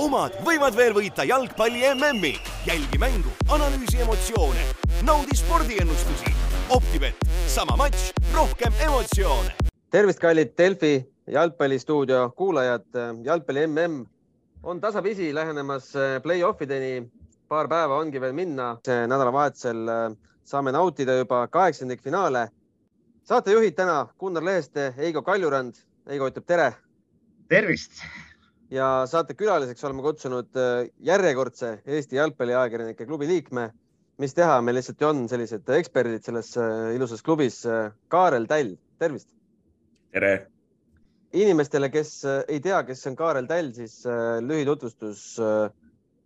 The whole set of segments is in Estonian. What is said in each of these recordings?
omad võivad veel võita jalgpalli MM-i. jälgi mängu, analüüsi emotsioone, naudi spordiennustusi. Optibet, sama matš, rohkem emotsioone. tervist, kallid Delfi jalgpallistuudio kuulajad. jalgpalli MM on tasapisi lähenemas play-off ideni. paar päeva ongi veel minna. nädalavahetusel saame nautida juba kaheksandikfinaale. saatejuhid täna Gunnar Leheste, Heigo Kaljurand. Heigo ütleb tere. tervist ja saatekülaliseks oleme kutsunud järjekordse Eesti jalgpalliajakirjanike klubi liikme. mis teha, meil lihtsalt ju on sellised eksperdid selles ilusas klubis. Kaarel Täll, tervist. tere. inimestele, kes ei tea, kes on Kaarel Täll, siis lühitutvustus.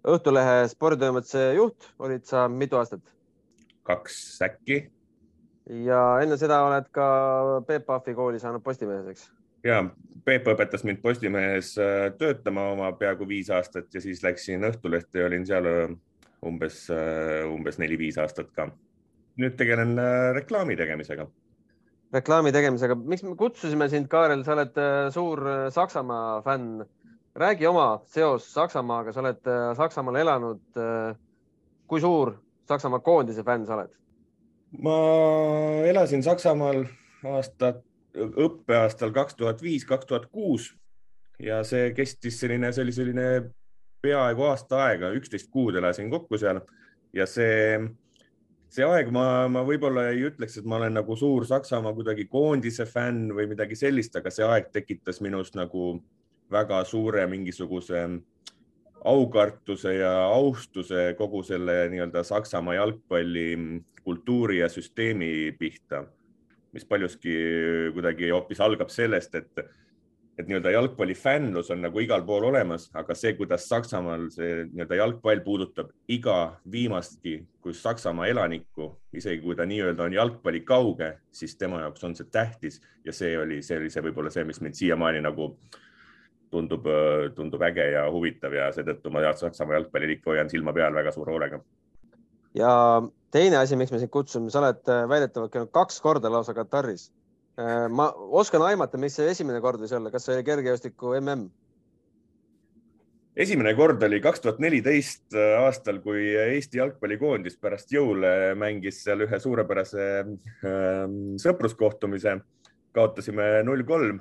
Õhtulehe sporditoimetuse juht olid sa mitu aastat? kaks äkki. ja enne seda oled ka Peep Pahvi kooli saanud Postimehes, eks? Ja Peep õpetas mind Postimehes töötama oma peaaegu viis aastat ja siis läksin Õhtulehte ja olin seal umbes, umbes neli-viis aastat ka. nüüd tegelen reklaami tegemisega. reklaami tegemisega, miks me kutsusime sind, Kaarel, sa oled suur Saksamaa fänn. räägi oma seos Saksamaaga, sa oled Saksamaal elanud. kui suur Saksamaa koondise fänn sa oled? ma elasin Saksamaal aastat õppeaastal kaks tuhat viis, kaks tuhat kuus. Ja see kestis selline, see oli selline peaaegu aasta aega, üksteist kuud elasin kokku seal. Ja see, see aeg, ma, ma võib-olla ei ütleks, et ma olen nagu suur Saksamaa kuidagi koondise fänn või midagi sellist, aga see aeg tekitas minus nagu väga suure mingisuguse aukartuse ja austuse kogu selle nii-öelda Saksamaa jalgpalli kultuuri ja süsteemi pihta mis paljuski kuidagi hoopis algab sellest, et, et nii-öelda jalgpallifännlus on nagu igal pool olemas, aga see, kuidas Saksamaal see nii-öelda jalgpall puudutab iga viimastki kui Saksamaa elanikku, isegi kui ta nii-öelda on jalgpalli kauge, siis tema jaoks on see tähtis ja see oli, see oli see võib-olla see, mis mind siiamaani nagu tundub, tundub äge ja huvitav ja seetõttu ma Saksamaa jalgpallil ikka hoian silma peal väga suure hoolega. Ja teine asi, miks me sind kutsume, sa oled väidetavalt käinud kaks korda lausa Kataris. ma oskan aimata, mis see esimene kord võis olla, kas see oli kergejõustiku mm? esimene kord oli kaks tuhat neliteist aastal, kui Eesti jalgpallikoondis pärast jõule mängis seal ühe suurepärase sõpruskohtumise. kaotasime null kolm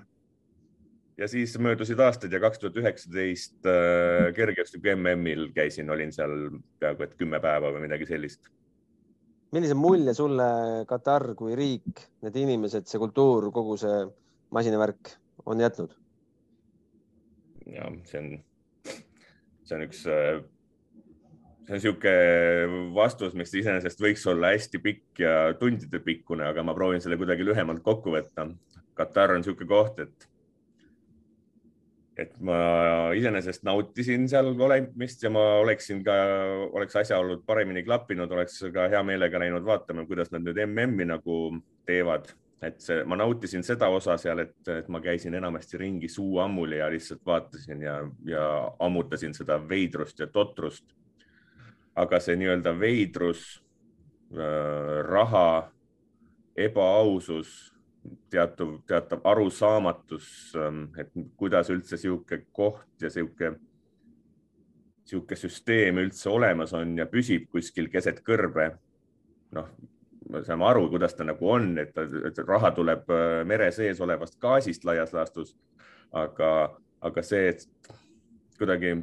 ja siis möödusid aastad ja kaks tuhat üheksateist kergejõustiku MM-il käisin, olin seal peaaegu et kümme päeva või midagi sellist. Millise mulje sulle Katar kui riik, need inimesed, see kultuur, kogu see masinavärk on jätnud? ja see on, see on üks, see on niisugune vastus, mis iseenesest võiks olla hästi pikk ja tundide pikkune, aga ma proovin selle kuidagi lühemalt kokku võtta. Katar on niisugune koht, et et ma iseenesest nautisin seal olemist ja ma oleksin ka, oleks asjaolud paremini klappinud, oleks ka hea meelega läinud vaatama, kuidas nad nüüd MM-i nagu teevad. et see, ma nautisin seda osa seal, et, et ma käisin enamasti ringi suu ammuli ja lihtsalt vaatasin ja, ja ammutasin seda veidrust ja totrust. aga see nii-öelda veidrus äh,, raha, ebaausus teatav, teatav arusaamatus, et kuidas üldse sihuke koht ja sihuke, sihuke süsteem üldse olemas on ja püsib kuskil keset kõrbe. noh, me saame aru, kuidas ta nagu on, et, raha tuleb mere sees olevast gaasist laias laastus. aga, aga see, et kuidagi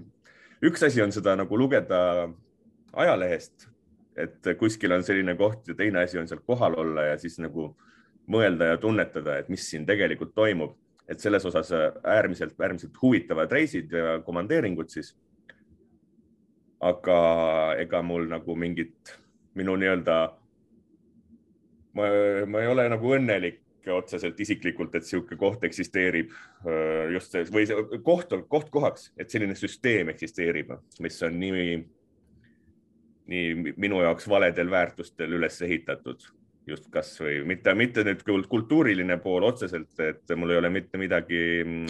üks asi on seda nagu lugeda ajalehest, et kuskil on selline koht ja teine asi on seal kohal olla ja siis nagu mõelda ja tunnetada, et mis siin tegelikult toimub, et selles osas äärmiselt, äärmiselt huvitavad reisid ja komandeeringud siis. aga ega mul nagu mingit, minu nii-öelda, ma, ma ei ole nagu õnnelik otseselt isiklikult, et niisugune koht eksisteerib just see või see koht, koht kohaks, et selline süsteem eksisteerib, mis on nii, nii minu jaoks valedel väärtustel üles ehitatud just kasvõi mitte, mitte nüüd kultuuriline pool otseselt, et mul ei ole mitte midagi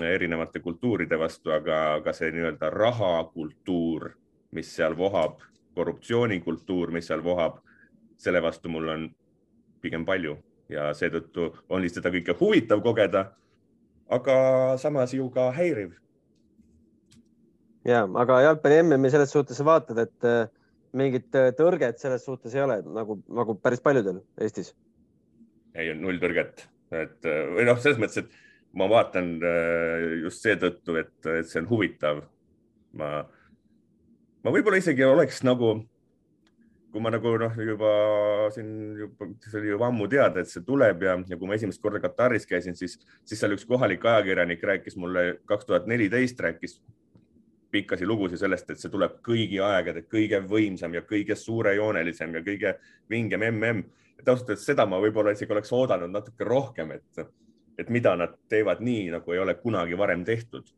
erinevate kultuuride vastu, aga, aga see nii-öelda rahakultuur, mis seal vohab, korruptsioonikultuur, mis seal vohab, selle vastu mul on pigem palju ja seetõttu oli seda kõike huvitav kogeda. aga samas ju ka häiriv. ja, aga jalgpalli MM-i selles suhtes vaatad, et äh, mingit äh, tõrget selles suhtes ei ole nagu, nagu päris paljudel Eestis. ei, null tõrget, et või noh, selles mõttes, et ma vaatan just seetõttu, et, et see on huvitav. ma, ma võib-olla isegi oleks nagu kui ma nagu noh, juba siin juba, see oli juba ammu teada, et see tuleb ja, ja kui ma esimest korda Kataris käisin, siis, siis seal üks kohalik ajakirjanik rääkis mulle kaks tuhat neliteist, rääkis pikkasi lugusid sellest, et see tuleb kõigi aegade kõige võimsam ja kõige suurejoonelisem ja kõige vingem mm. et ausalt öeldes seda ma võib-olla isegi oleks oodanud natuke rohkem, et, et mida nad teevad nii, nagu ei ole kunagi varem tehtud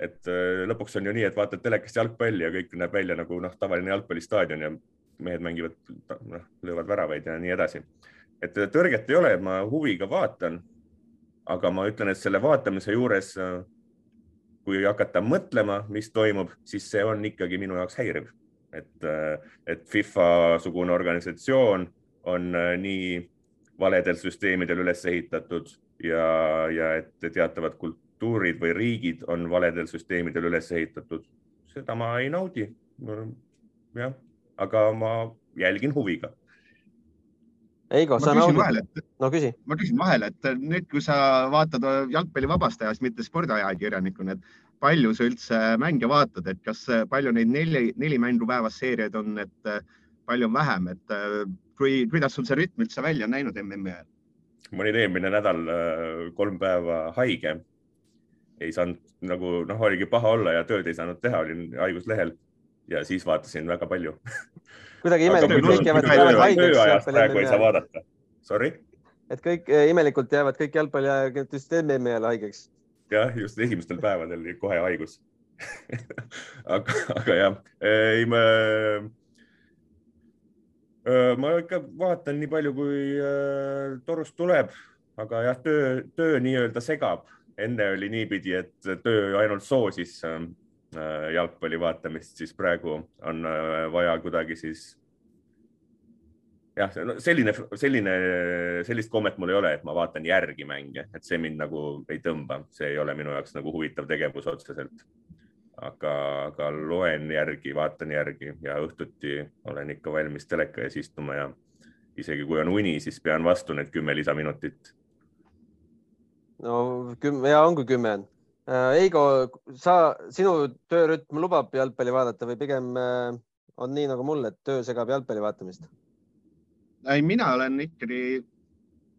et äh, lõpuks on ju nii, et vaatad telekast jalgpalli ja kõik näeb välja nagu noh, tavaline jalgpallistaadion ja mehed mängivad, noh, löövad väravaid ja nii edasi. et tõrget ei ole, ma huviga vaatan. aga ma ütlen, et selle vaatamise juures, kui hakata mõtlema, mis toimub, siis see on ikkagi minu jaoks häiriv, et, et FIFA sugune organisatsioon on nii valedel süsteemidel üles ehitatud ja, ja et teatavad kultuurid või riigid on valedel süsteemidel üles ehitatud, seda ma ei naudi. jah aga ma jälgin huviga. Eigo, sa naudid? no küsi. ma küsin vahele, et nüüd, kui sa vaatad jalgpalli vabast ajast, mitte spordiajakirjanikuna, et palju sa üldse mänge vaatad, et kas palju neid neli, neli mängu päevas seeriaid on, et palju on vähem, et kui, kuidas sul see rütm üldse välja on näinud MM-i ajal? ma olin eelmine nädal äh, kolm päeva haige. ei saanud nagu noh, oligi paha olla ja tööd ei saanud teha, olin haiguslehel ja siis vaatasin väga palju kuidagi imelikult kõik jäävad, jäävad haigeks. praegu ei saa vaadata. Sorry? et kõik eh, imelikult jäävad kõik jalgpalliajakirjanikud just MM-i ajal haigeks. jah, just esimestel päevadel kohe haigus aga, aga jah, ei ma, ma ikka vaatan nii palju, kui torust tuleb, aga jah, töö, töö nii-öelda segab. enne oli niipidi, et töö ainult soosis Äh, jalgpalli vaatamist, siis praegu on äh, vaja kuidagi siis jah, selline, selline, sellist kommet mul ei ole, et ma vaatan järgi mänge, et see mind nagu ei tõmba, see ei ole minu jaoks nagu huvitav tegevus otseselt. aga, aga loen järgi, vaatan järgi ja õhtuti olen ikka valmis teleka ees istuma ja isegi kui on uni, siis pean vastu need kümme lisaminutit. no kümme ja ongi kümme on Äh, Eigo, sa, sinu töörütm lubab jalgpalli vaadata või pigem äh, on nii nagu mul, et töö segab jalgpalli vaatamist? ei, mina olen ikkagi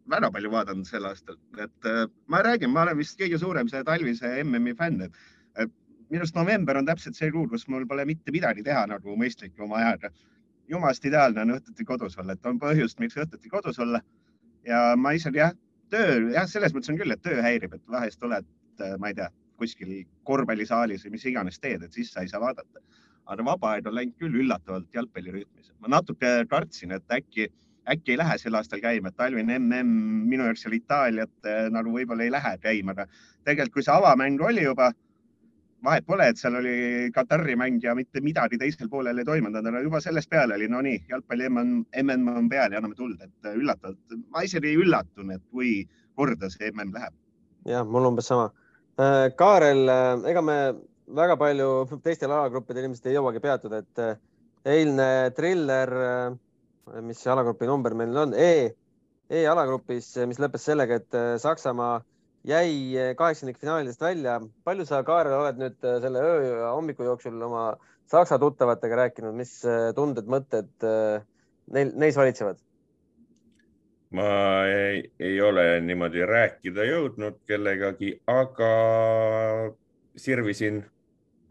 väga palju vaadanud sel aastal, et äh, ma räägin, ma olen vist kõige suurem see talvise MM-i fänn, et minu arust november on täpselt see kuu, kus mul pole mitte midagi teha nagu mõistlik oma ajaga. jumalast ideaalne on õhtuti kodus olla, et on põhjust, miks õhtuti kodus olla. ja ma isegi jah, töö jah, selles mõttes on küll, et töö häirib, et vahest oled ma ei tea, kuskil korvpallisaalis või mis iganes teed, et siis sa ei saa vaadata. aga vaba aeg on läinud küll üllatavalt jalgpallirütmis. ma natuke kartsin, et äkki, äkki ei lähe sel aastal käima, et talvine mm minu jaoks seal Itaaliat eh, nagu võib-olla ei lähe käima, aga tegelikult, kui see avamäng oli juba, vahet pole, et seal oli Katari mäng ja mitte midagi teisel poolel ei toimunud, aga juba sellest peale oli no nii, jalgpalli mm on peal ja anname tuld, et üllatavalt, ma isegi üllatun, et kui korda see mm läheb. jah, mul umbes sama Kaarel, äh, ega me väga palju teistel alagruppidel ilmselt ei jõuagi peatuda, et äh, eilne triller, mis see alagrupi number meil on e, E-alagrupis, mis lõppes sellega, et Saksamaa jäi kaheksandikfinaalidest välja. palju sa, Kaarel, oled nüüd selle öö ja hommiku jooksul oma Saksa tuttavatega rääkinud, mis tunded, mõtted neil, neis valitsevad? Ma ei, ei ole niimoodi rääkida jõudnud kellegagi, aga sirvisin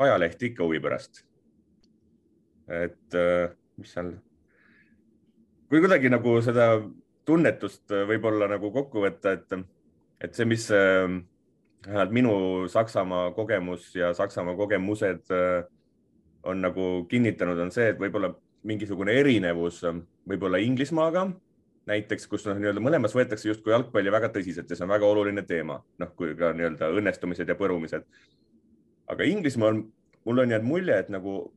ajalehti ikka huvi pärast. et äh, mis seal, kui kuidagi nagu seda tunnetust võib-olla nagu kokku võtta, et, et see, mis äh, vähemalt minu Saksamaa kogemus ja Saksamaa kogemused äh, on nagu kinnitanud, on see, et võib-olla mingisugune erinevus võib-olla Inglismaaga näiteks, kus noh, nii-öelda mõlemas võetakse justkui jalgpalli väga tõsiselt ja see on väga oluline teema, noh, kui ka nii-öelda õnnestumised ja põrumised. aga Inglismaal mul on jäänud mulje, et nagu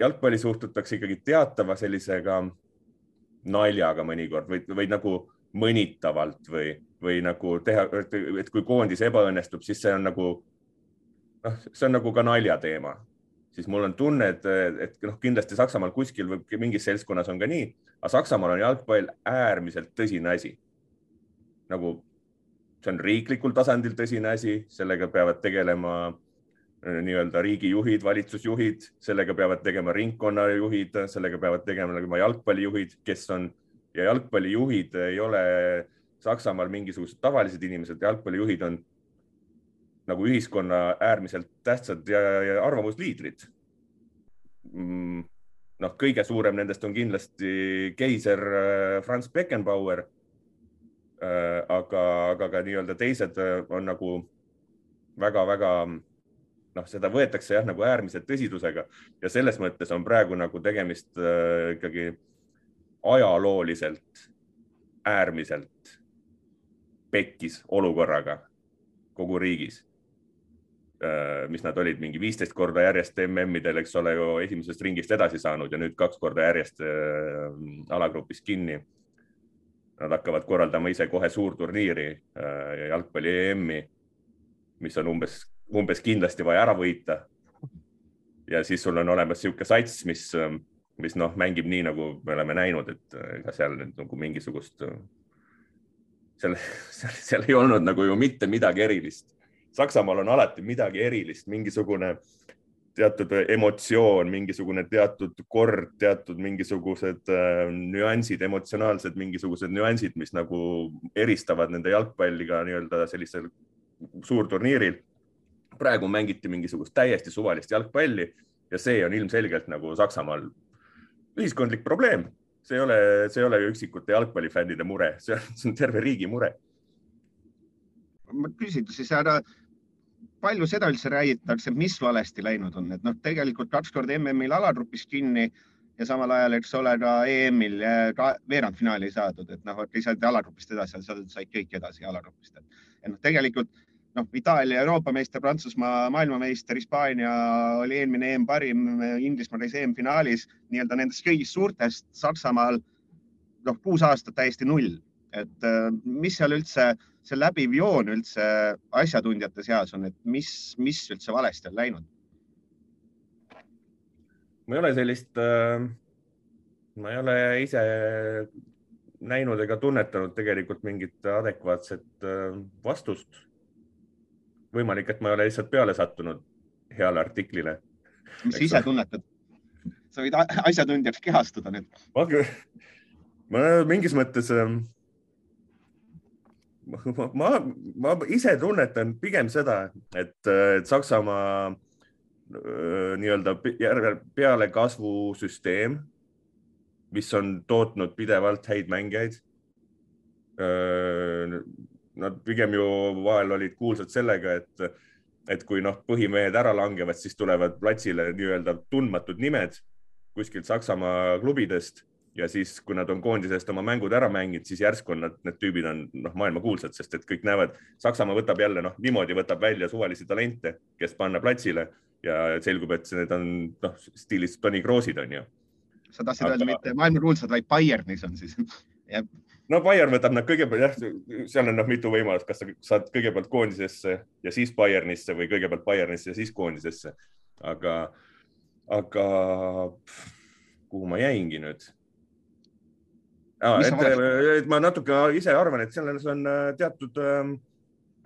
jalgpalli suhtutakse ikkagi teatava sellisega naljaga mõnikord või, või nagu mõnitavalt või, või nagu teha, et kui koondis ebaõnnestub, siis see on nagu noh, see on nagu ka naljateema, siis mul on tunne, et, et noh, kindlasti Saksamaal kuskil või mingis seltskonnas on ka nii, aga Saksamaal on jalgpall äärmiselt tõsine asi. nagu see on riiklikul tasandil tõsine asi, sellega peavad tegelema äh, nii-öelda riigijuhid, valitsusjuhid, sellega peavad tegema ringkonnajuhid, sellega peavad tegema jalgpallijuhid, kes on ja jalgpallijuhid ei ole Saksamaal mingisugused tavalised inimesed, jalgpallijuhid on nagu ühiskonna äärmiselt tähtsad ja, ja arvamusliidrid. Mm, noh, kõige suurem nendest on kindlasti keiser äh, Franz Beckenbauer Äh, aga, aga ka nii-öelda teised äh, on nagu väga-väga noh, seda võetakse jah, nagu äärmiselt tõsidusega ja selles mõttes on praegu nagu tegemist äh, ikkagi ajalooliselt äärmiselt pekkis olukorraga kogu riigis. Mis nad olid mingi viisteist korda järjest MM-idel, eks ole ju esimesest ringist edasi saanud ja nüüd kaks korda järjest äh, alagrupis kinni Nad hakkavad korraldama ise kohe suurturniiri äh, jalgpalli EM-i, mis on umbes, umbes kindlasti vaja ära võita. ja siis sul on olemas niisugune sats, mis, mis noh, mängib nii, nagu me oleme näinud, et äh, ega seal nüüd nagu mingisugust, äh, seal, seal, seal ei olnud nagu ju mitte midagi erilist. Saksamaal on alati midagi erilist, mingisugune teatud emotsioon, mingisugune teatud kord, teatud mingisugused äh, nüansid, emotsionaalsed mingisugused nüansid, mis nagu eristavad nende jalgpalliga nii-öelda sellisel suurturniiril. praegu mängiti mingisugust täiesti suvalist jalgpalli ja see on ilmselgelt nagu Saksamaal ühiskondlik probleem. see ei ole, see ei ole üksikute jalgpallifännide mure, see on, terve riigi mure. ma küsin siis härra palju seda üldse räägitakse, mis valesti läinud on, et noh, tegelikult kaks korda MM-il alagrupis kinni ja samal ajal, eks ole, ka EM-il ka veerandfinaali saadud, et noh, lihtsalt alagrupist edasi said kõik edasi alagrupist, et noh, tegelikult noh, Itaalia Euroopa meister, Prantsusmaa maailmameister, Hispaania oli eelmine EM parim, Inglismaa käis EM-finaalis nii-öelda nendest kõigist suurtest, Saksamaal noh, kuus aastat täiesti null, et mis seal üldse see läbiv joon üldse asjatundjate seas on, et mis, mis üldse valesti on läinud? ma ei ole sellist äh,, ma ei ole ise näinud ega tunnetanud tegelikult mingit adekvaatset äh, vastust. võimalik, et ma ei ole lihtsalt peale sattunud heale artiklile. mis sa ise tunnetad? sa võid asjatundjaks kehastuda nüüd. ma, mingis mõttes äh, ma, ma ise tunnetan pigem seda, et, et Saksamaa nii-öelda pealekasvusüsteem, mis on tootnud pidevalt häid mängijaid. Nad pigem ju vahel olid kuulsad sellega, et, et kui noh, põhimehed ära langevad, siis tulevad platsile nii-öelda tundmatud nimed kuskilt Saksamaa klubidest ja siis, kui nad on koondisest oma mängud ära mänginud, siis järsku on nad, need tüübid on noh, maailmakuulsad, sest et kõik näevad, Saksamaa võtab jälle noh, niimoodi võtab välja suvalisi talente, kes panna platsile ja selgub, et need on noh, stiilis Toni Kroosid on ju. sa tahtsid Aga... öelda mitte maailmakuulsad, vaid Bayernis on siis no Bayern võtab nad kõigepealt jah, seal on noh, mitu võimalust, kas sa saad kõigepealt koondisesse ja siis Bayernisse või kõigepealt Bayernisse ja siis koondisesse. aga, aga kuhu ma jäingi nüüd et, et ma natuke ise arvan, et selles on äh, teatud äh,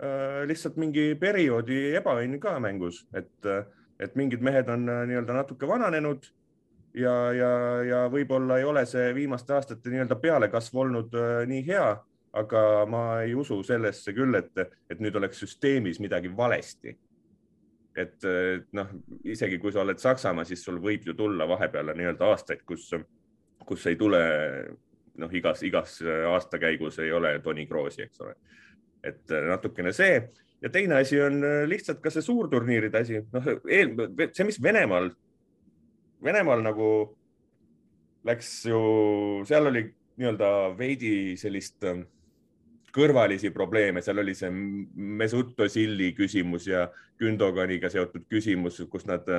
äh, lihtsalt mingi perioodi ebaõnn ka mängus, et, äh, et mingid mehed on äh, nii-öelda natuke vananenud ja, ja, ja võib-olla ei ole see viimaste aastate nii-öelda pealekasv olnud äh, nii hea, aga ma ei usu sellesse küll, et, et nüüd oleks süsteemis midagi valesti. Et noh, isegi kui sa oled Saksamaa, siis sul võib ju tulla vahepeal nii-öelda aastaid, kus, kus ei tule noh, igas, igas äh, aastakäigus ei ole Toni Kroosi, eks ole. et äh, natukene see. Ja teine asi on äh, lihtsalt ka see suurturniiride asi, noh, see, mis Venemaal, Venemaal nagu läks ju, seal oli nii-öelda veidi sellist kõrvalisi probleeme, seal oli see Mesut Özili küsimus ja Gündoganiga seotud küsimus, kus nad,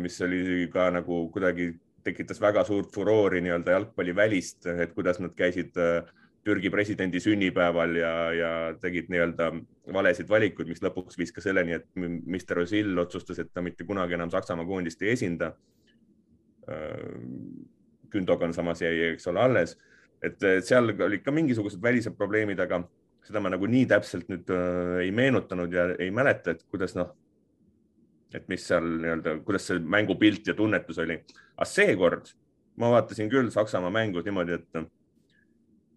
mis oli ka nagu kuidagi tekitas väga suurt furoori nii-öelda jalgpallivälist, et kuidas nad käisid äh, Türgi presidendi sünnipäeval ja, ja tegid nii-öelda valesid valikuid, mis lõpuks viis ka selleni, et Mr Osil otsustas, et ta mitte kunagi enam Saksamaa koondist ei esinda. Gündogan samas jäi, eks ole, alles, et seal olid ka mingisugused välised probleemid, aga seda ma nagu nii täpselt nüüd äh, ei meenutanud ja ei mäleta, et kuidas noh, et mis seal nii-öelda, kuidas see mängupilt ja tunnetus oli. aga seekord ma vaatasin küll Saksamaa mängu niimoodi, et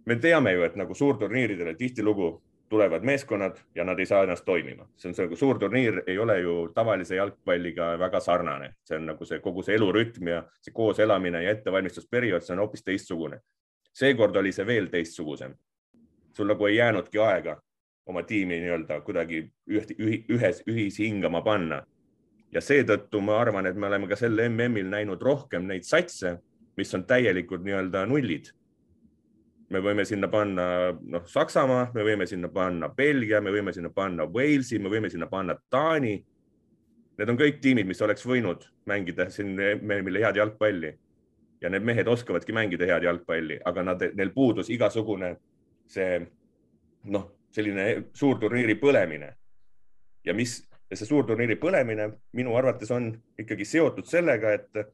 me teame ju, et nagu suurturniiridele tihtilugu tulevad meeskonnad ja nad ei saa ennast toimima. see on see nagu suur turniir ei ole ju tavalise jalgpalliga väga sarnane, see on nagu see kogu see elurütm ja see kooselamine ja ettevalmistusperiood, see on hoopis teistsugune. seekord oli see veel teistsugusem. sul nagu ei jäänudki aega oma tiimi nii-öelda kuidagi üht, ühes ühishingama panna. Ja seetõttu ma arvan, et me oleme ka sel MM-il näinud rohkem neid satse, mis on täielikud nii-öelda nullid me võime sinna panna noh, Saksamaa, me võime sinna panna Belgia, me võime sinna panna Walesi, me võime sinna panna Taani. Need on kõik tiimid, mis oleks võinud mängida siin meile head jalgpalli ja need mehed oskavadki mängida head jalgpalli, aga nad, neil puudus igasugune see noh, selline suurturniiri põlemine. ja mis see suurturniiri põlemine minu arvates on ikkagi seotud sellega, et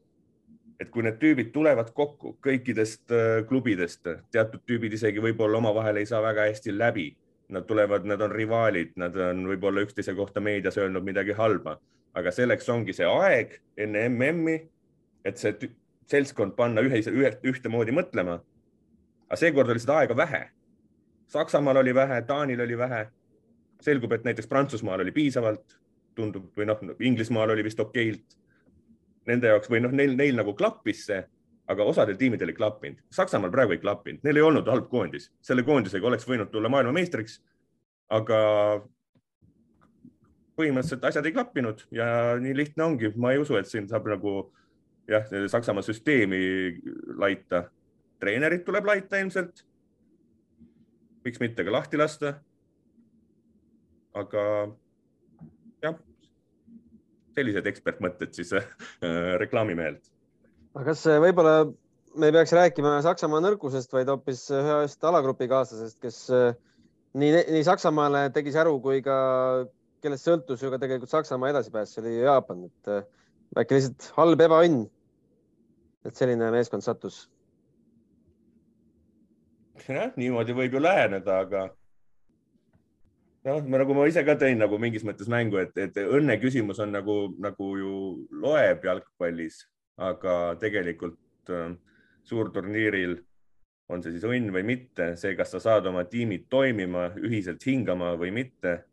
et kui need tüübid tulevad kokku kõikidest äh, klubidest, teatud tüübid isegi võib-olla omavahel ei saa väga hästi läbi. Nad tulevad, nad on rivaalid, nad on võib-olla üksteise kohta meedias öelnud midagi halba, aga selleks ongi see aeg enne MM-i, et see seltskond panna ühe, ühe, ühtemoodi mõtlema. aga seekord oli seda aega vähe. Saksamaal oli vähe, Taanil oli vähe. selgub, et näiteks Prantsusmaal oli piisavalt, tundub või noh, Inglismaal oli vist okeilt nende jaoks või noh, neil, neil nagu klappis see, aga osadel tiimidel ei klappinud. Saksamaal praegu ei klappinud, neil ei olnud halb koondis, selle koondisega oleks võinud tulla maailmameistriks. aga põhimõtteliselt asjad ei klappinud ja nii lihtne ongi, ma ei usu, et siin saab nagu jah, Saksamaa süsteemi laita. treenerid tuleb laita ilmselt. miks mitte ka lahti lasta. aga jah sellised ekspertmõtted siis äh, reklaamimehelt. aga kas äh, võib-olla me ei peaks rääkima Saksamaa nõrkusest, vaid hoopis ühest alagrupi kaaslasest, kes äh, nii, nii Saksamaale tegi säru kui ka, kellest sõltus ju ka tegelikult Saksamaa edasipääs, see oli Jaapan, et äkki lihtsalt halb ebaõnn. et selline meeskond sattus. jah, niimoodi võib ju läheneda, aga noh, nagu ma ise ka tõin nagu mingis mõttes mängu, et, et õnne küsimus on nagu, nagu ju loeb jalgpallis, aga tegelikult äh, suurturniiril on see siis õnn või mitte, see, kas sa saad oma tiimid toimima, ühiselt hingama või mitte.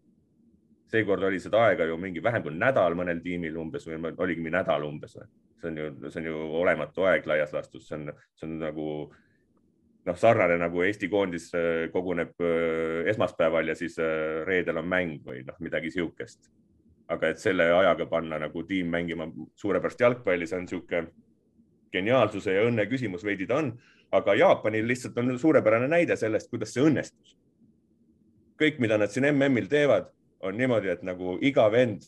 seekord oli seda aega ju mingi vähem kui nädal mõnel tiimil umbes või oligi nädal umbes. see on ju, see on ju olematu aeg laias laastus, see on, see on nagu noh, sarnane nagu Eesti koondis äh, koguneb äh, esmaspäeval ja siis äh, reedel on mäng või noh, midagi sihukest. aga et selle ajaga panna nagu tiim mängima suurepärast jalgpalli, see on niisugune geniaalsuse ja õnne küsimus veidi ta on, aga Jaapanil lihtsalt on suurepärane näide sellest, kuidas see õnnestus. kõik, mida nad siin MM-il teevad, on niimoodi, et nagu iga vend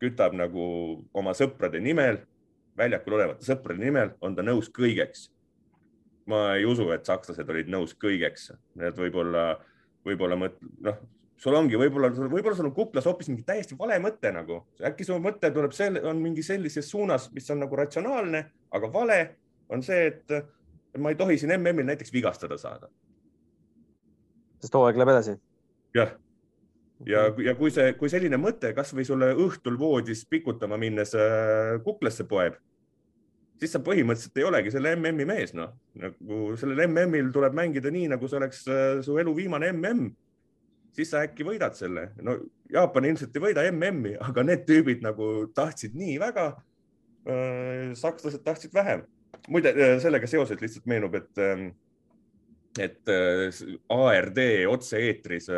kütab nagu oma sõprade nimel, väljakul olevate sõprade nimel, on ta nõus kõigeks ma ei usu, et sakslased olid nõus kõigeks, et võib-olla, võib-olla mõt-, noh, sul ongi võib-olla, võib-olla sul on kuklas hoopis mingi täiesti vale mõte nagu, äkki su mõte tuleb selle, on mingi sellises suunas, mis on nagu ratsionaalne, aga vale on see, et ma ei tohi siin MM-il näiteks vigastada saada. sest hooaeg läheb edasi. jah, ja, ja, ja kui see, kui selline mõte kasvõi sulle õhtul voodis pikutama minnes äh, kuklasse poeb siis sa põhimõtteliselt ei olegi selle MM-i mees, noh. nagu sellel MM-il tuleb mängida nii, nagu see oleks äh, su elu viimane MM. siis sa äkki võidad selle. no Jaapan ilmselt ei võida MM-i, aga need tüübid nagu tahtsid nii väga. Äh, sakslased tahtsid vähem. muide, äh, sellega seoses lihtsalt meenub, et, ähm, et ARD otse-eetris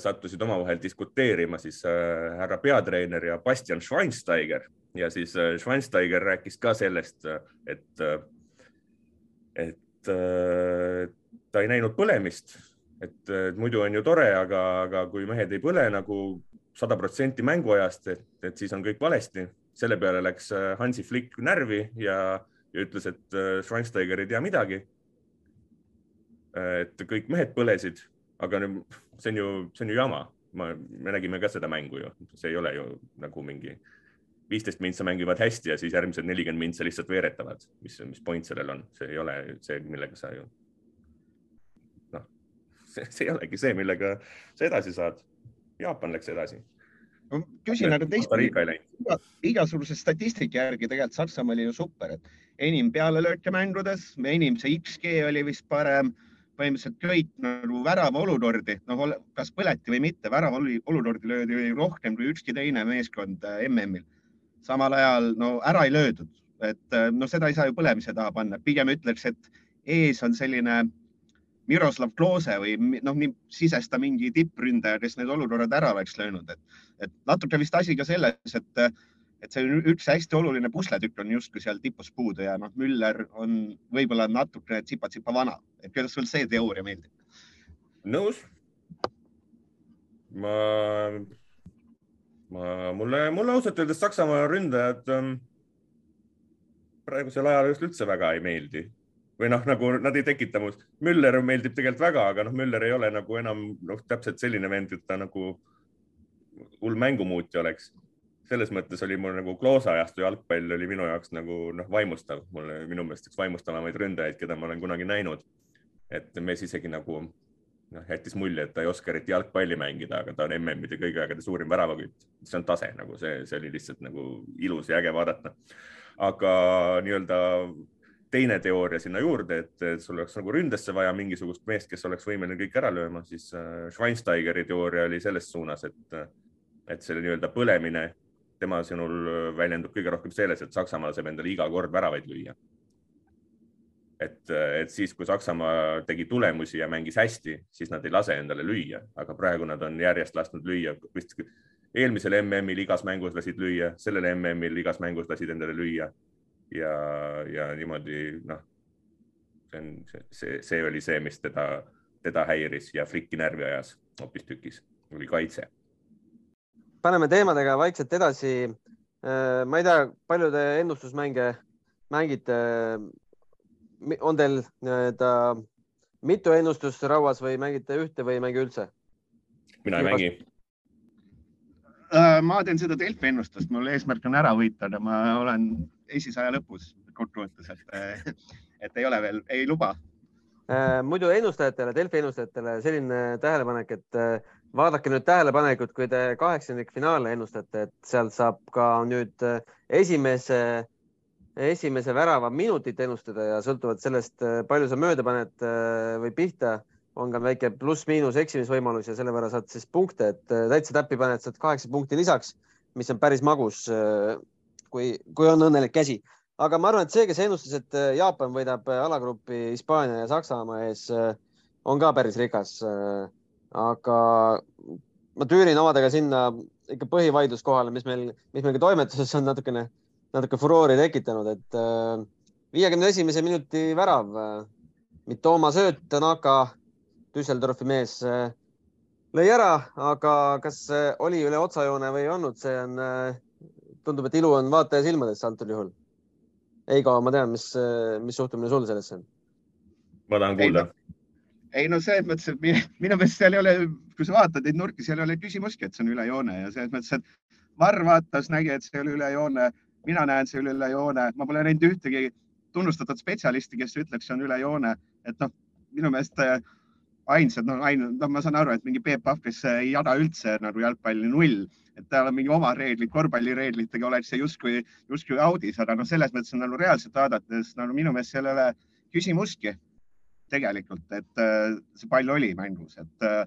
sattusid omavahel diskuteerima siis härra peatreener ja Bastian Schweinsteiger ja siis äh, Schweinsteiger rääkis ka sellest, äh, et, äh, et ta ei näinud põlemist, et muidu on ju tore, aga, aga kui mehed ei põle nagu sada protsenti mänguajast, et, et siis on kõik valesti. selle peale läks Hansi Flick närvi ja, ja ütles, et Schweinsteiger ei tea midagi. et kõik mehed põlesid, aga see on ju, see on ju jama. ma, me nägime ka seda mängu ju, see ei ole ju nagu mingi viisteist mintsa mängivad hästi ja siis järgmised nelikümmend mintsa lihtsalt veeretavad, mis, mis point sellel on, see ei ole see, millega sa ju noh, see ei olegi see, millega sa edasi saad. Jaapan läks edasi. Ma küsin aga teistpidi, igasuguse statistika järgi tegelikult Saksamaa oli ju super, et enim pealelööke mängudes, enim see XG oli vist parem, põhimõtteliselt kõik nagu värava olukordi, noh, kas põleti või mitte, värava olukordi löödi rohkem kui ükski teine meeskond äh, MM-il. Samal ajal no ära ei löödud, et äh, no seda ei saa ju põlemise taha panna, pigem ütleks, et ees on selline Miroslav Klose või noh, sisesta mingi tippründaja, kes need olukorrad ära oleks löönud, et, et natuke vist asi ka selles, et, et see üks hästi oluline pusletükk on justkui seal tipus puudu ja noh, Müller on võib-olla natuke tsipa-tsipa vana, et kuidas sul see teooria meeldib? nõus. ma, mulle, mulle ausalt öeldes Saksamaa ründajad ähm, praegusel ajal just üldse väga ei meeldi või noh, nagu nad ei tekita must. Müller meeldib tegelikult väga, aga noh, Müller ei ole nagu enam noh, täpselt selline vend, et ta nagu hull mängumuutja oleks. selles mõttes oli mul nagu Kloosa ajastu jalgpall oli minu jaoks nagu noh, vaimustav, mulle minu meelest üks vaimustavamaid ründajaid, keda ma olen kunagi näinud. et mees isegi nagu noh, jättis mulje, et ta ei oska eriti jalgpalli mängida, aga ta on MM-ide kõigi aegade suurim väravakütt. see on tase nagu see, see oli lihtsalt nagu ilus ja äge vaadata. aga nii-öelda teine teooria sinna juurde, et, sul oleks nagu ründesse vaja mingisugust meest, kes oleks võimeline kõik ära lööma, siis äh, Schweinsteigeri teooria oli selles suunas, et, et selle nii-öelda põlemine tema sõnul väljendub kõige rohkem selles, et Saksamaal saab endale iga kord väravaid lüüa. Et, et siis, kui Saksamaa tegi tulemusi ja mängis hästi, siis nad ei lase endale lüüa, aga praegu nad on järjest lasknud lüüa, vist eelmisel MM-il igas mängus lasid lüüa, sellel MM-il igas mängus lasid endale lüüa ja, ja niimoodi noh, see on, see, see oli see, mis teda, teda häiris ja Flicki närvi ajas hoopistükkis, oli kaitse. paneme teemadega vaikselt edasi. Äh, ma ei tea, palju te ennustusmänge mängite? On teil nii-öelda mitu ennustust rauas või mängite ühte või ei mängi üldse? mina ei mängi Äh, ma teen seda Delfi ennustust, mul eesmärk on ära võita, aga ma olen esisaja lõpus kokkuvõttes, et, et ei ole veel, ei luba. Äh, muidu ennustajatele, Delfi ennustajatele selline tähelepanek, et äh, vaadake nüüd tähelepanelikult, kui te kaheksandikfinaale ennustate, et sealt saab ka nüüd esimese, esimese värava minutit ennustada ja sõltuvalt sellest, palju sa mööda paned või pihta on ka väike pluss-miinus eksimisvõimalus ja selle võrra saad siis punkte, et äh, täitsa täppi paned, saad kaheksa punkti lisaks, mis on päris magus. Kui, kui on õnnelik käsi, aga ma arvan, et see, kes ennustas, et Jaapan võidab alagrupi Hispaania ja Saksamaa ees, on ka päris rikas. aga ma tüürin omadega sinna ikka põhivaidluskohale, mis meil, mis meil ka toimetuses on natukene, natuke furoori tekitanud, et viiekümne esimese minuti värav. Mitoma sööt, Tanaka Düsseldorfi mees äh, lõi ära, aga kas äh, oli üle otsajoone või ei olnud, see on, äh, tundub, et ilu on vaataja silmades antud juhul. Eigo, ma tean, mis, mis suhtumine sul sellesse on? ma tahan kuulda. ei no selles mõttes, et minu, minu meelest seal ei ole, kui sa vaatad neid nurki, seal ei ole küsimustki, et see on üle joone ja selles mõttes, et Varr vaatas, nägi, et see oli üle joone, mina näen, see üle joone, ma pole näinud ühtegi tunnustatud spetsialisti, kes ütleks, see on üle joone, et noh, minu meelest äh, ainsad, no ainult, no ma saan aru, et mingi Peep Pahv, kes ei jada üldse nagu jalgpalli null, et tal on mingi oma reeglid, korvpallireeglitega oleks see justkui, justkui audis, aga noh, selles mõttes on nagu reaalselt vaadates nagu minu meelest seal ei ole küsimustki tegelikult, et äh, see pall oli mängus, et äh,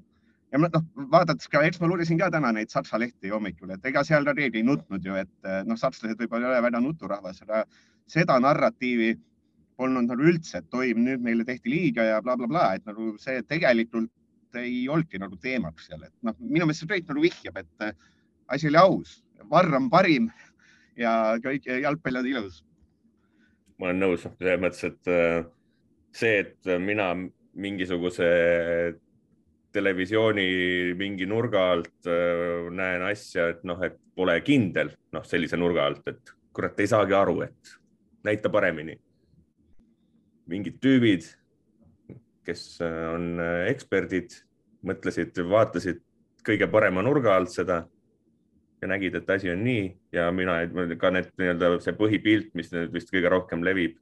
ja noh, vaadates ka, eks ma lugesin ka täna neid saksa lehti hommikul, et ega seal ka keegi ei nutnud ju, et äh, noh, sakslased võib-olla ei ole väga nuturahvas, aga seda narratiivi polnud nagu üldse, et oi, nüüd meile tehti liiga ja blablabla bla, bla, et nagu see tegelikult ei olnudki nagu teemaks seal, et noh, minu meelest see Reit nagu vihjab, et äh, asi oli aus, Varr on parim ja kõik jalgpall on ilus. ma olen nõus selles mõttes, et äh, see, et mina mingisuguse televisiooni mingi nurga alt äh, näen asja, et noh, et pole kindel, noh, sellise nurga alt, et kurat, ei saagi aru, et näita paremini. Mingid tüübid kes on eksperdid, mõtlesid, vaatasid kõige parema nurga alt seda ja nägid, et asi on nii ja mina ka need nii-öelda see põhipilt, mis nüüd vist kõige rohkem levib,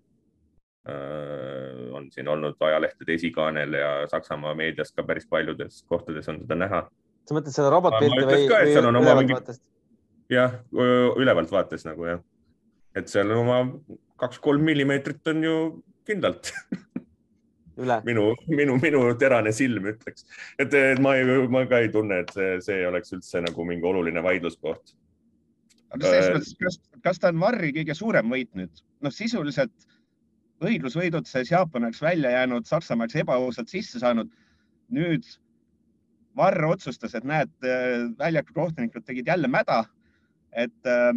on siin olnud ajalehtede esikaanel ja Saksamaa meedias ka päris paljudes kohtades on seda näha. sa mõtled seda robotpilti või, või ülevalt mingi... vaatest? jah, ülevalt vaates nagu jah, et seal oma kaks-kolm millimeetrit on ju kindlalt minu, minu, minu terane silm ütleks, et, ma ei, ma ka ei tunne, et see, see oleks üldse nagu mingi oluline vaidluskoht. aga selles äh, mõttes, kas, kas ta on Varri kõige suurem võit nüüd? noh, sisuliselt õiglusvõidutses Jaapan oleks välja jäänud, Saksamaa oleks ebaausalt sisse saanud. nüüd Varr otsustas, et näed, väljaku kohtunikud tegid jälle mäda. et äh,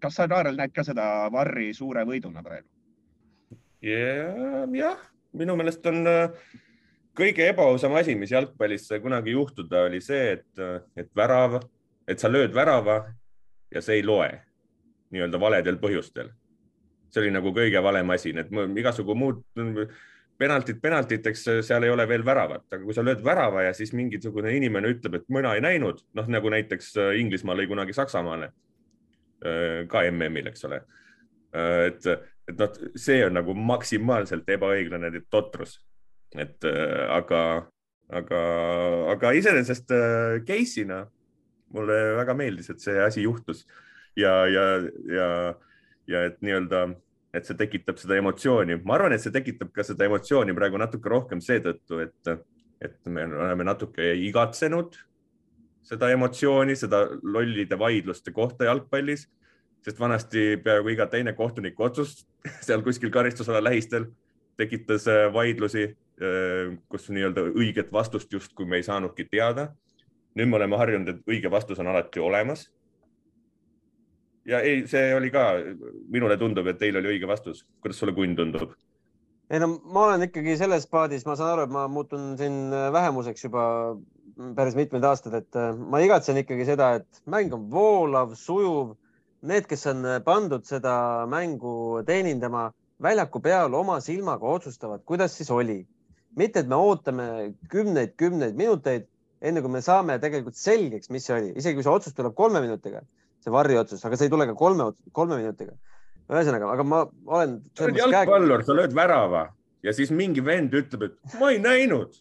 kas sa, Kaarel, näed ka seda Varri suure võiduna praegu? jah yeah,, minu meelest on äh, kõige ebaausam asi, mis jalgpallis sai kunagi juhtuda, oli see, et, äh, et värav, et sa lööd värava ja see ei loe nii-öelda valedel põhjustel. See oli nagu kõige valem asi, need igasugu muud penaltid penaltiteks, seal ei ole veel väravat, aga kui sa lööd värava ja siis mingisugune inimene ütleb, et mina ei näinud, noh nagu näiteks äh, Inglismaa lõi kunagi Saksamaale ka MM-il, eks ole. et et noh, see on nagu maksimaalselt ebaõiglane totrus. et äh, aga, aga, aga iseenesest äh, case'ina mulle väga meeldis, et see asi juhtus ja, ja, ja, ja et nii-öelda, et see tekitab seda emotsiooni. ma arvan, et see tekitab ka seda emotsiooni praegu natuke rohkem seetõttu, et, et me oleme natuke igatsenud seda emotsiooni, seda lollide vaidluste kohta jalgpallis sest vanasti peaaegu iga teine kohtuniku otsus seal kuskil karistusala lähistel tekitas äh, vaidlusi, äh, kus nii-öelda õiget vastust justkui me ei saanudki teada. nüüd me oleme harjunud, et õige vastus on alati olemas. Ja ei, see oli ka, minule tundub, et teil oli õige vastus. kuidas sulle, Kunn, tundub? ei no ma olen ikkagi selles paadis, ma saan aru, et ma muutun siin äh, vähemuseks juba päris mitmeid aastaid, et ma igatsen ikkagi seda, et mäng on voolav, sujuv need, kes on äh, pandud seda mängu teenindama väljaku peal oma silmaga otsustavad, kuidas siis oli. mitte, et me ootame kümneid-kümneid minuteid, enne kui me saame tegelikult selgeks, mis see oli, isegi kui see otsus tuleb kolme minutiga, see varriotsus, aga see ei tule ka kolme, kolme minutiga. ühesõnaga, aga ma olen. sa oled jalgpallur, sa lööd värava ja siis mingi vend ütleb, et ma ei näinud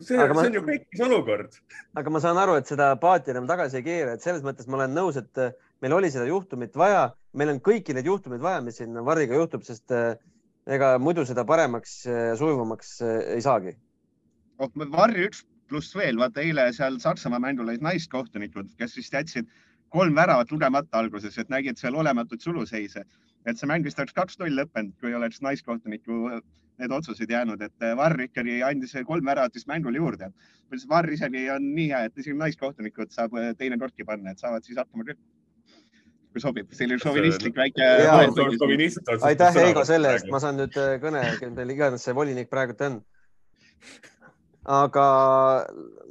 see, ma, see on ju pekkis olukord. aga ma saan aru, et seda paati enam tagasi ei keera, et selles mõttes ma olen nõus, et äh, meil oli seda juhtumit vaja, meil on kõiki neid juhtumeid vaja, mis siin Varriga juhtub, sest äh, ega muidu seda paremaks ja sujuvamaks äh, ei saagi. oh, Varri üks pluss veel, vaata eile seal Saksamaa mängul olid naiskohtunikud, kes vist jätsid kolm väravat lugemata alguses, et nägid seal olematut suluseise, et see mäng vist oleks kaks-null lõppenud, kui oleks naiskohtuniku need otsused jäänud, et eh, Varr ikkagi andis kolm väravat vist mängule juurde. Varr isegi on nii hea, et isegi naiskohtunikud saab eh, teine korki panna, et saavad siis hakkama küll. kui sobib, selline šovinistlik väike. aitäh, Heigo, selle eest, ma saan nüüd kõne, kellel iganes see volinik praegu on. Aga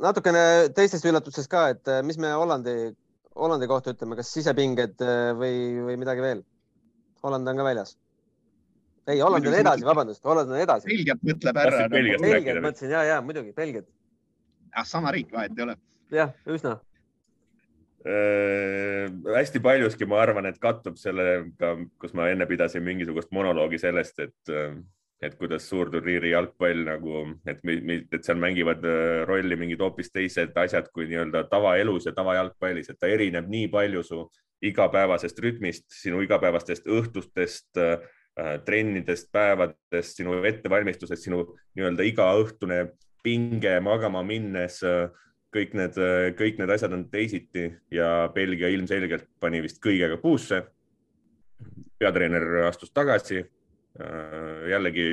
natukene teistest üllatustest ka, et mis me Hollandi, Hollandi kohta ütleme, kas sisepinged või, või midagi veel? Holland on ka väljas ei, Holland on edasi, vabandust, Holland on edasi. Belgiat mõtleb ära. Belgiat mõtlesin ja, ja muidugi Belgiat. ah, sama riik, vahet ei ole. jah, üsna äh,. hästi paljuski ma arvan, et kattub sellega, kus ma enne pidasin mingisugust monoloogi sellest, et, äh, et kuidas suurturniiri jalgpall nagu, et, et seal mängivad äh, rolli mingid hoopis teised asjad kui nii-öelda tavaelus ja tavajalgpallis, et ta erineb nii palju su igapäevasest rütmist, sinu igapäevastest õhtustest äh, trennidest, päevadest, sinu ettevalmistusest, sinu nii-öelda igaõhtune pinge magama minnes. Äh, kõik need, äh, kõik need asjad on teisiti ja Belgia ilmselgelt pani vist kõigega puusse. peatreener astus tagasi. Jällegi,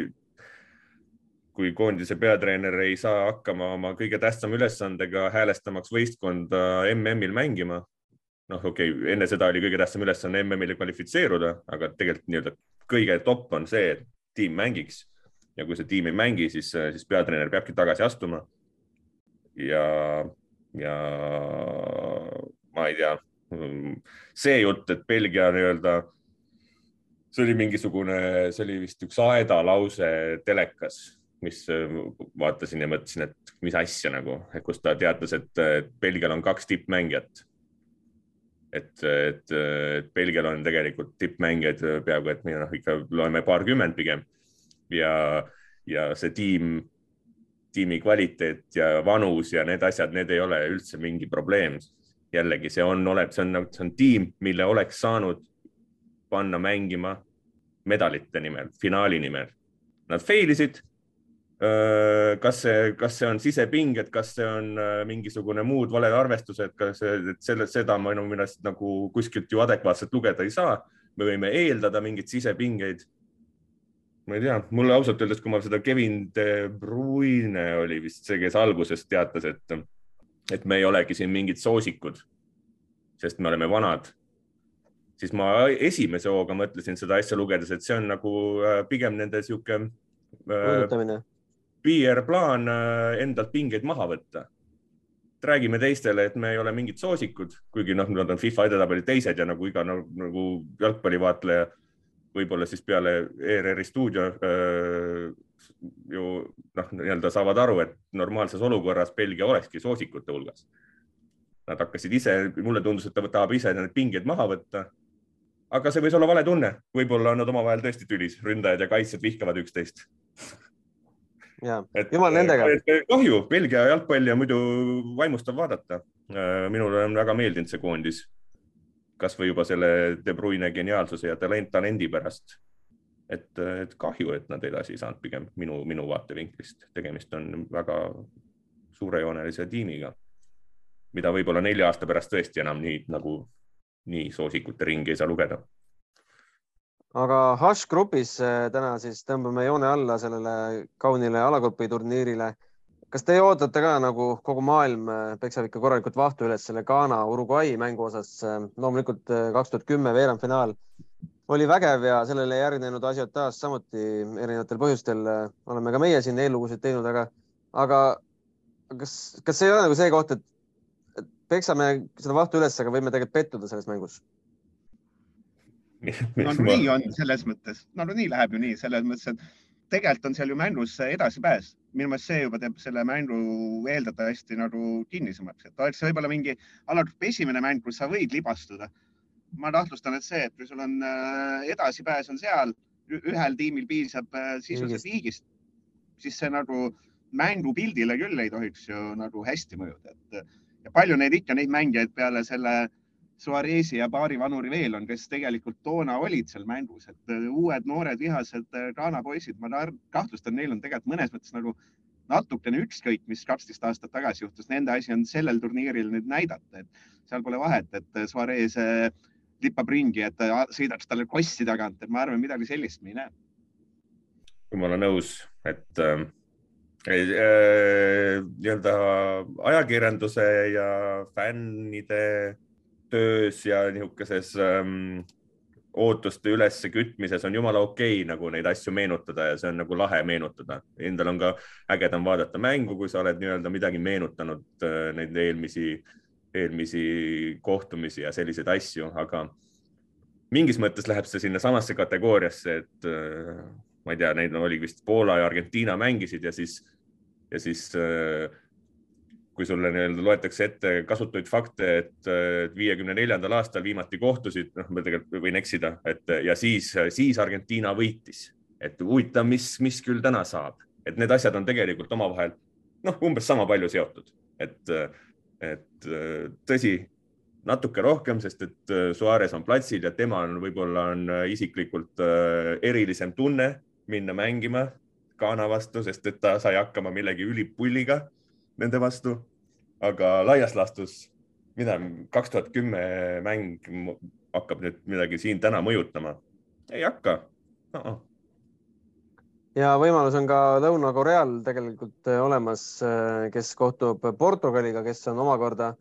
kui koondise peatreener ei saa hakkama oma kõige tähtsama ülesandega häälestamaks võistkonda MM-il mängima, noh, okei okay,, enne seda oli kõige tähtsam ülesanne MM-ile kvalifitseeruda, aga tegelikult nii-öelda kõige top on see, et tiim mängiks ja kui see tiim ei mängi, siis, siis peatreener peabki tagasi astuma. ja, ja ma ei tea, see jutt, et Belgia nii-öelda, see oli mingisugune, see oli vist üks Aeda lause telekas, mis vaatasin ja mõtlesin, et mis asja nagu, kus ta teatas, et Belgial on kaks tippmängijat. et, et, et Belgial on tegelikult tippmängijaid peaaegu, et me noh, ikka loeme paarkümmend pigem ja, ja see tiim, tiimi kvaliteet ja vanus ja need asjad, need ei ole üldse mingi probleem. jällegi, see on, oleb, see on, see on tiim, mille oleks saanud panna mängima medalite nimel, finaali nimel. Nad fail isid. kas see, kas see on sisepinged, kas see on mingisugune muud valed arvestused, kas selle, seda minu meelest nagu kuskilt ju adekvaatselt lugeda ei saa. me võime eeldada mingeid sisepingeid. ma ei tea, mulle ausalt öeldes, kui ma seda Kevin De Bruyne oli vist see, kes alguses teatas, et, et me ei olegi siin mingid soosikud, sest me oleme vanad siis ma esimese hooga mõtlesin seda asja lugedes, et see on nagu äh, pigem nende sihuke õudutamine. PR-plaan äh, endalt pingeid maha võtta. räägime teistele, et me ei ole mingid soosikud, kuigi noh, nad on FIFA edetabeli teised ja nagu iga nagu, nagu jalgpallivaatleja võib-olla siis peale ERR-i stuudio öö, äh, ju noh, nii-öelda saavad aru, et normaalses olukorras Belgia olekski soosikute hulgas. Nad hakkasid ise, mulle tundus, et ta tahab ise need pinged maha võtta aga see võis olla vale tunne, võib-olla on nad omavahel tõesti tülis, ründajad ja kaitsjad vihkavad üksteist. ja, jumal nendega. kahju, Belgia jalgpalli on muidu vaimustav vaadata. Äh, minule on väga meeldinud see koondis. kasvõi juba selle De Bruyne geniaalsuse ja talent, talendi pärast. et, et kahju, et nad edasi ei saanud pigem minu, minu vaatevinklist. tegemist on väga suurejoonelise tiimiga, mida võib-olla nelja aasta pärast tõesti enam nii nagu nii soosikute ringi ei saa lugeda. aga Hush grupis eh, täna siis tõmbame joone alla sellele kaunile alagrupi turniirile. kas teie ootate ka nagu kogu maailm eh, peksab ikka korralikult vahtu üles selle Ghana Uruguay mängu osas? Eh, loomulikult kaks tuhat kümme veerandfinaal oli vägev ja sellele järgnenud asiotaaž samuti erinevatel põhjustel oleme ka meie siin eellugusid teinud, aga, aga kas, kas ei ole nagu see koht, et peksame seda vahtu üles, aga võime tegelikult pettuda selles mängus. nagunii on selles mõttes, nagunii läheb ju nii selles mõttes, et tegelikult on seal ju mängus edasipääs. minu meelest see juba teeb selle mängu eeldatavasti nagu kinnisemaks, et oleks võib-olla mingi alagrupi esimene mäng, kus sa võid libastuda. ma kahtlustan, et see, et kui sul on äh, edasipääs on seal, ühel tiimil piisab äh, sisuliselt viigist, siis see nagu mängupildile küll ei tohiks ju nagu hästi mõjuda, et ja palju neid ikka, neid mängijaid peale selle Suarezi ja paari vanuri veel on, kes tegelikult toona olid seal mängus, et äh, uued noored vihased äh, Ghana poisid, ma kahtlustan, neil on tegelikult mõnes mõttes nagu natukene ükskõik, mis kaksteist aastat tagasi juhtus, nende asi on sellel turniiril nüüd näidata, et seal pole vahet, et äh, Suarez lipab ringi, et sõidaks talle kossi tagant, et ma arvan, midagi sellist me ei näe. jumala nõus, et äh Äh, nii-öelda ajakirjanduse ja fännide töös ja niisuguses ähm, ootuste üleskütmises on jumala okei okay, nagu neid asju meenutada ja see on nagu lahe meenutada. Endal on ka ägedam vaadata mängu, kui sa oled nii-öelda midagi meenutanud äh,, neid eelmisi, eelmisi kohtumisi ja selliseid asju, aga mingis mõttes läheb see sinnasamasse kategooriasse, et äh, ma ei tea, neid oli vist Poola ja Argentiina mängisid ja siis, ja siis äh, kui sulle nii-öelda loetakse ette kasutuid fakte, et viiekümne neljandal aastal viimati kohtusid, noh, ma tegelikult võin eksida, et ja siis, siis Argentiina võitis, et huvitav, mis, mis küll täna saab, et need asjad on tegelikult omavahel noh, umbes sama palju seotud, et, et tõsi, natuke rohkem, sest et Suarez on platsil ja tema on võib-olla on isiklikult erilisem tunne minna mängima Ghana vastu, sest et ta sai hakkama millegi ülipulliga nende vastu. aga laias laastus, mida kaks tuhat kümme mäng hakkab nüüd midagi siin täna mõjutama? ei hakka no. -oh. ja võimalus on ka Lõuna-Koreal tegelikult äh, olemas, äh, kes kohtub Portugaliga, kes on omakorda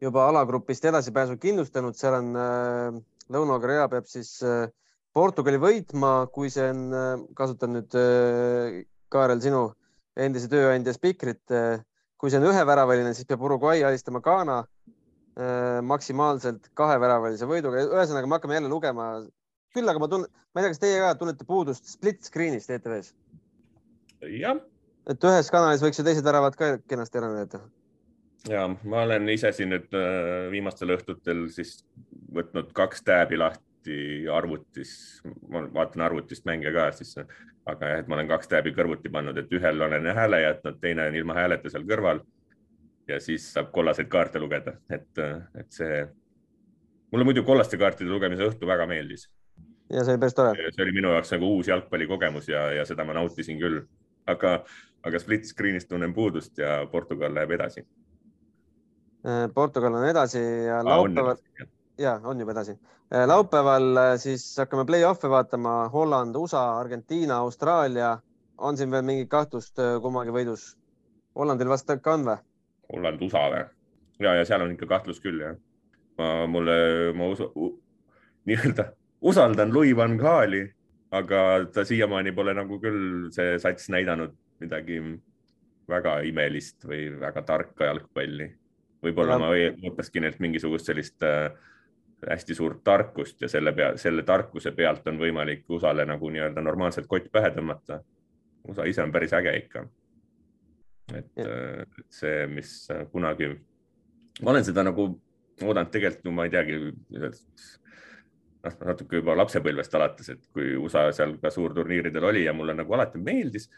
juba alagrupist edasipääsu kindlustanud, seal on äh, Lõuna-Korea peab siis äh, Portugali võitma, kui see on, äh, kasutan nüüd äh, Kaarel sinu endise tööandja spikrit. Äh, kui see on üheväraväline, siis peab Uruguay alistama Ghana maksimaalselt kaheväravalise võiduga. ühesõnaga, me hakkame jälle lugema. küll aga ma tunnen, ma ei tea, kas teie ka tunnete puudust split screen'ist ETV-s? jah, et ühes kanalis võiks ju teised väravad ka kenasti ära näidata. ja ma olen ise siin nüüd viimastel õhtutel siis võtnud kaks tääbi lahti arvutis, ma vaatan arvutist mänge ka siis, aga jah, et ma olen kaks tääbi kõrvuti pannud, et ühel olen hääle jätnud, teine on ilma hääleta seal kõrval. ja siis saab kollaseid kaarte lugeda, et, et see, mulle muidu kollaste kaartide lugemise õhtu väga meeldis ja see oli päris tore. see oli minu jaoks nagu uus jalgpallikogemus ja, ja seda ma nautisin küll, aga, aga split screen'ist tunnen puudust ja Portugal läheb edasi. Äh, Portugal on edasi ja ah, laupäeval, ja on juba edasi. Äh, laupäeval äh, siis hakkame play-off'e vaatama, Holland, USA, Argentiina, Austraalia. on siin veel mingit kahtlust kummagi võidus? Hollandil vast ikka on või? Holland, USA või? ja, ja seal on ikka kahtlus küll jah. ma, mulle, ma usu, nii-öelda usaldan Louis van Gaali, aga ta siiamaani pole nagu küll see sats näidanud midagi väga imelist või väga tarka jalgpalli. võib-olla ma ootaski neilt mingisugust sellist äh, hästi suurt tarkust ja selle pea, selle tarkuse pealt on võimalik USA-le nagu nii-öelda normaalselt kott pähe tõmmata. USA ise on päris äge ikka. et, äh, et see, mis kunagi, ma olen seda nagu oodanud tegelikult, no ma ei teagi, noh, natuke juba lapsepõlvest alates, et kui USA seal ka suurturniiridel oli ja mulle nagu alati meeldis.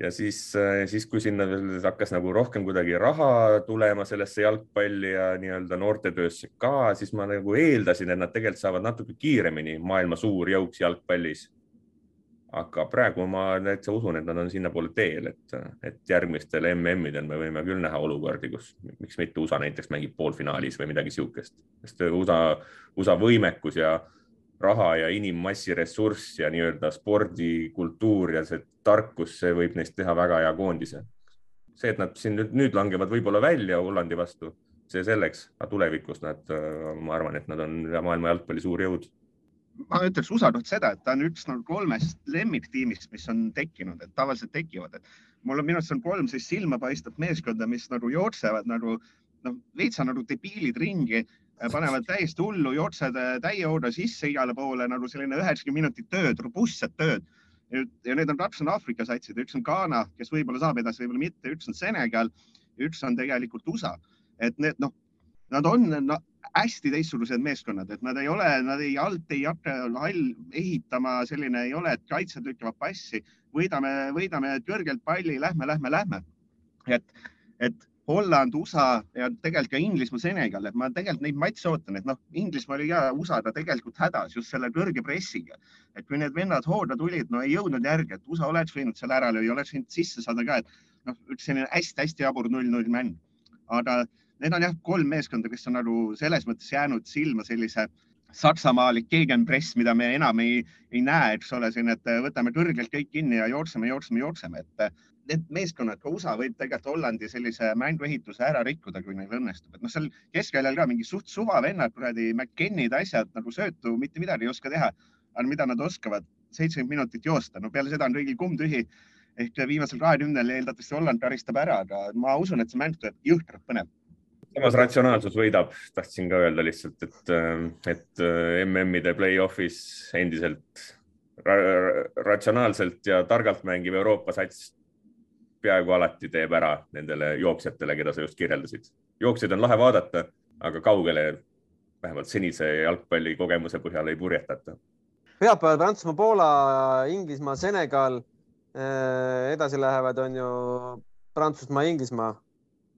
Ja siis, siis kui sinna hakkas nagu rohkem kuidagi raha tulema sellesse jalgpalli ja nii-öelda noortetöösse ka, siis ma nagu eeldasin, et nad tegelikult saavad natuke kiiremini maailma suur jõuks jalgpallis. Aga praegu ma täitsa usun, et nad on sinnapoole teel, et, et järgmistel MM-idel me võime küll näha olukordi, kus miks mitte USA näiteks mängib poolfinaalis või midagi sihukest, sest USA, USA võimekus ja raha ja inimmassi ressurss ja nii-öelda spordikultuur ja see tarkus, see võib neist teha väga hea koondise. see, et nad siin nüüd, nüüd langevad võib-olla välja Hollandi vastu, see selleks, aga tulevikus nad, ma arvan, et nad on maailma jalgpalli suur jõud ma ütleks USA-lt seda, et ta on üks nagu kolmest lemmiktiimist, mis on tekkinud, et tavaliselt tekivad, et mul on minu arust on kolm sellist silmapaistvat meeskonda, mis nagu jooksevad nagu noh, veitsa nagu debiilid ringi, panevad täiesti hullu, jooksed täie hooga sisse igale poole nagu selline üheksakümmend minutit tööd, robustset tööd. ja need on kaks on Aafrika satsid, üks on Ghana, kes võib-olla saab edasi, võib-olla mitte, üks on Senegal, üks on tegelikult USA, et need noh, nad on no, hästi teistsugused meeskonnad, et nad ei ole, nad ei alt ei hakka hall ehitama, selline ei ole, et kaitsjad lükkavad passi, võidame, võidame kõrgelt palli, lähme, lähme, lähme. et, et Holland, USA ja tegelikult ka Inglismaa, Senegal, et ma tegelikult neid matše ootan, et noh, Inglismaa oli ka USA-ga tegelikult hädas just selle kõrge pressiga. et kui need vennad hooda tulid, no ei jõudnud järgi, et USA oleks võinud selle ära lüüa, oleks võinud sisse saada ka, et noh, üks selline hästi-hästi jabur null-null mäng. aga need on jah, kolm meeskonda, kes on nagu selles mõttes jäänud silma sellise saksamaalik gegenpress, mida me enam ei, ei näe, eks ole, siin, et võtame kõrgelt kõik kinni ja jookseme, jookseme, jookseme, et need meeskonnad, ka USA võib tegelikult Hollandi sellise mänguehituse ära rikkuda, kui neil õnnestub, et noh, seal keskväljal ka mingi suht suva vennad, kuradi McKennid, asjad nagu söötu, mitte midagi ei oska teha. aga mida nad oskavad, seitsekümmend minutit joosta, no peale seda on kõigil kumm tühi ehk viimasel kahekümnel eeldatavasti Holland karistab ära, aga ma usun, et see mäng tuleb jõhkralt põnev samas ratsionaalsus võidab, tahtsin ka öelda lihtsalt, et, et äh, MM-ide play-off'is endiselt ratsionaalselt ja targalt mängiv Euroopa sats peaaegu alati teeb ära nendele jooksjatele, keda sa just kirjeldasid. jooksjaid on lahe vaadata, aga kaugele vähemalt senise jalgpalli kogemuse põhjal ei purjetata. pühapäeval Prantsusmaa, Poola, Inglismaa, Senegal. Äh, edasi lähevad, on ju Prantsusmaa, Inglismaa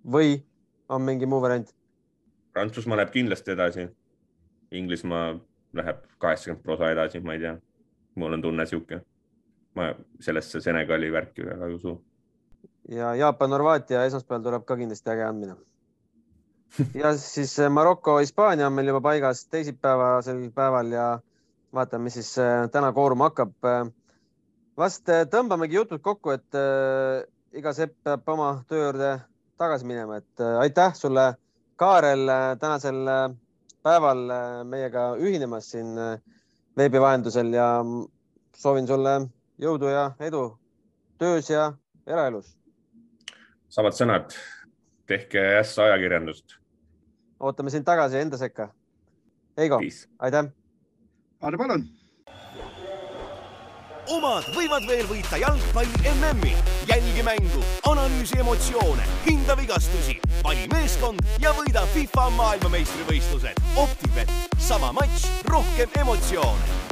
või on mingi muu variant? Prantsusmaa läheb kindlasti edasi. Inglismaa läheb kaheksakümmend prosa edasi, ma ei tea. mul on tunne sihuke. ma sellesse Senegali värki väga ei usu. ja Jaapan, Horvaatia esmaspäeval tuleb ka kindlasti äge andmine. ja siis eh, Maroko, Hispaania on meil juba paigas teisipäevasel päeval ja vaatame, mis siis eh, täna kooruma hakkab. vast eh, tõmbamegi jutud kokku, et iga sepp peab oma töö juurde tagasi minema, et äh, aitäh sulle, Kaarel, äh, tänasel äh, päeval meiega ühinemas siin veebi vahendusel ja soovin sulle jõudu ja edu töös ja eraelus. samad sõnad, tehke ässa ajakirjandust. ootame sind tagasi enda sekka. Heigo, aitäh. Aadu, palun omad võivad veel võita jalgpalli MM-i. Jälgi mängu, analüüsi emotsioone, hinda vigastusi, vali meeskond ja võida FIFA maailmameistrivõistlused. Optibet, sama matš, rohkem emotsioone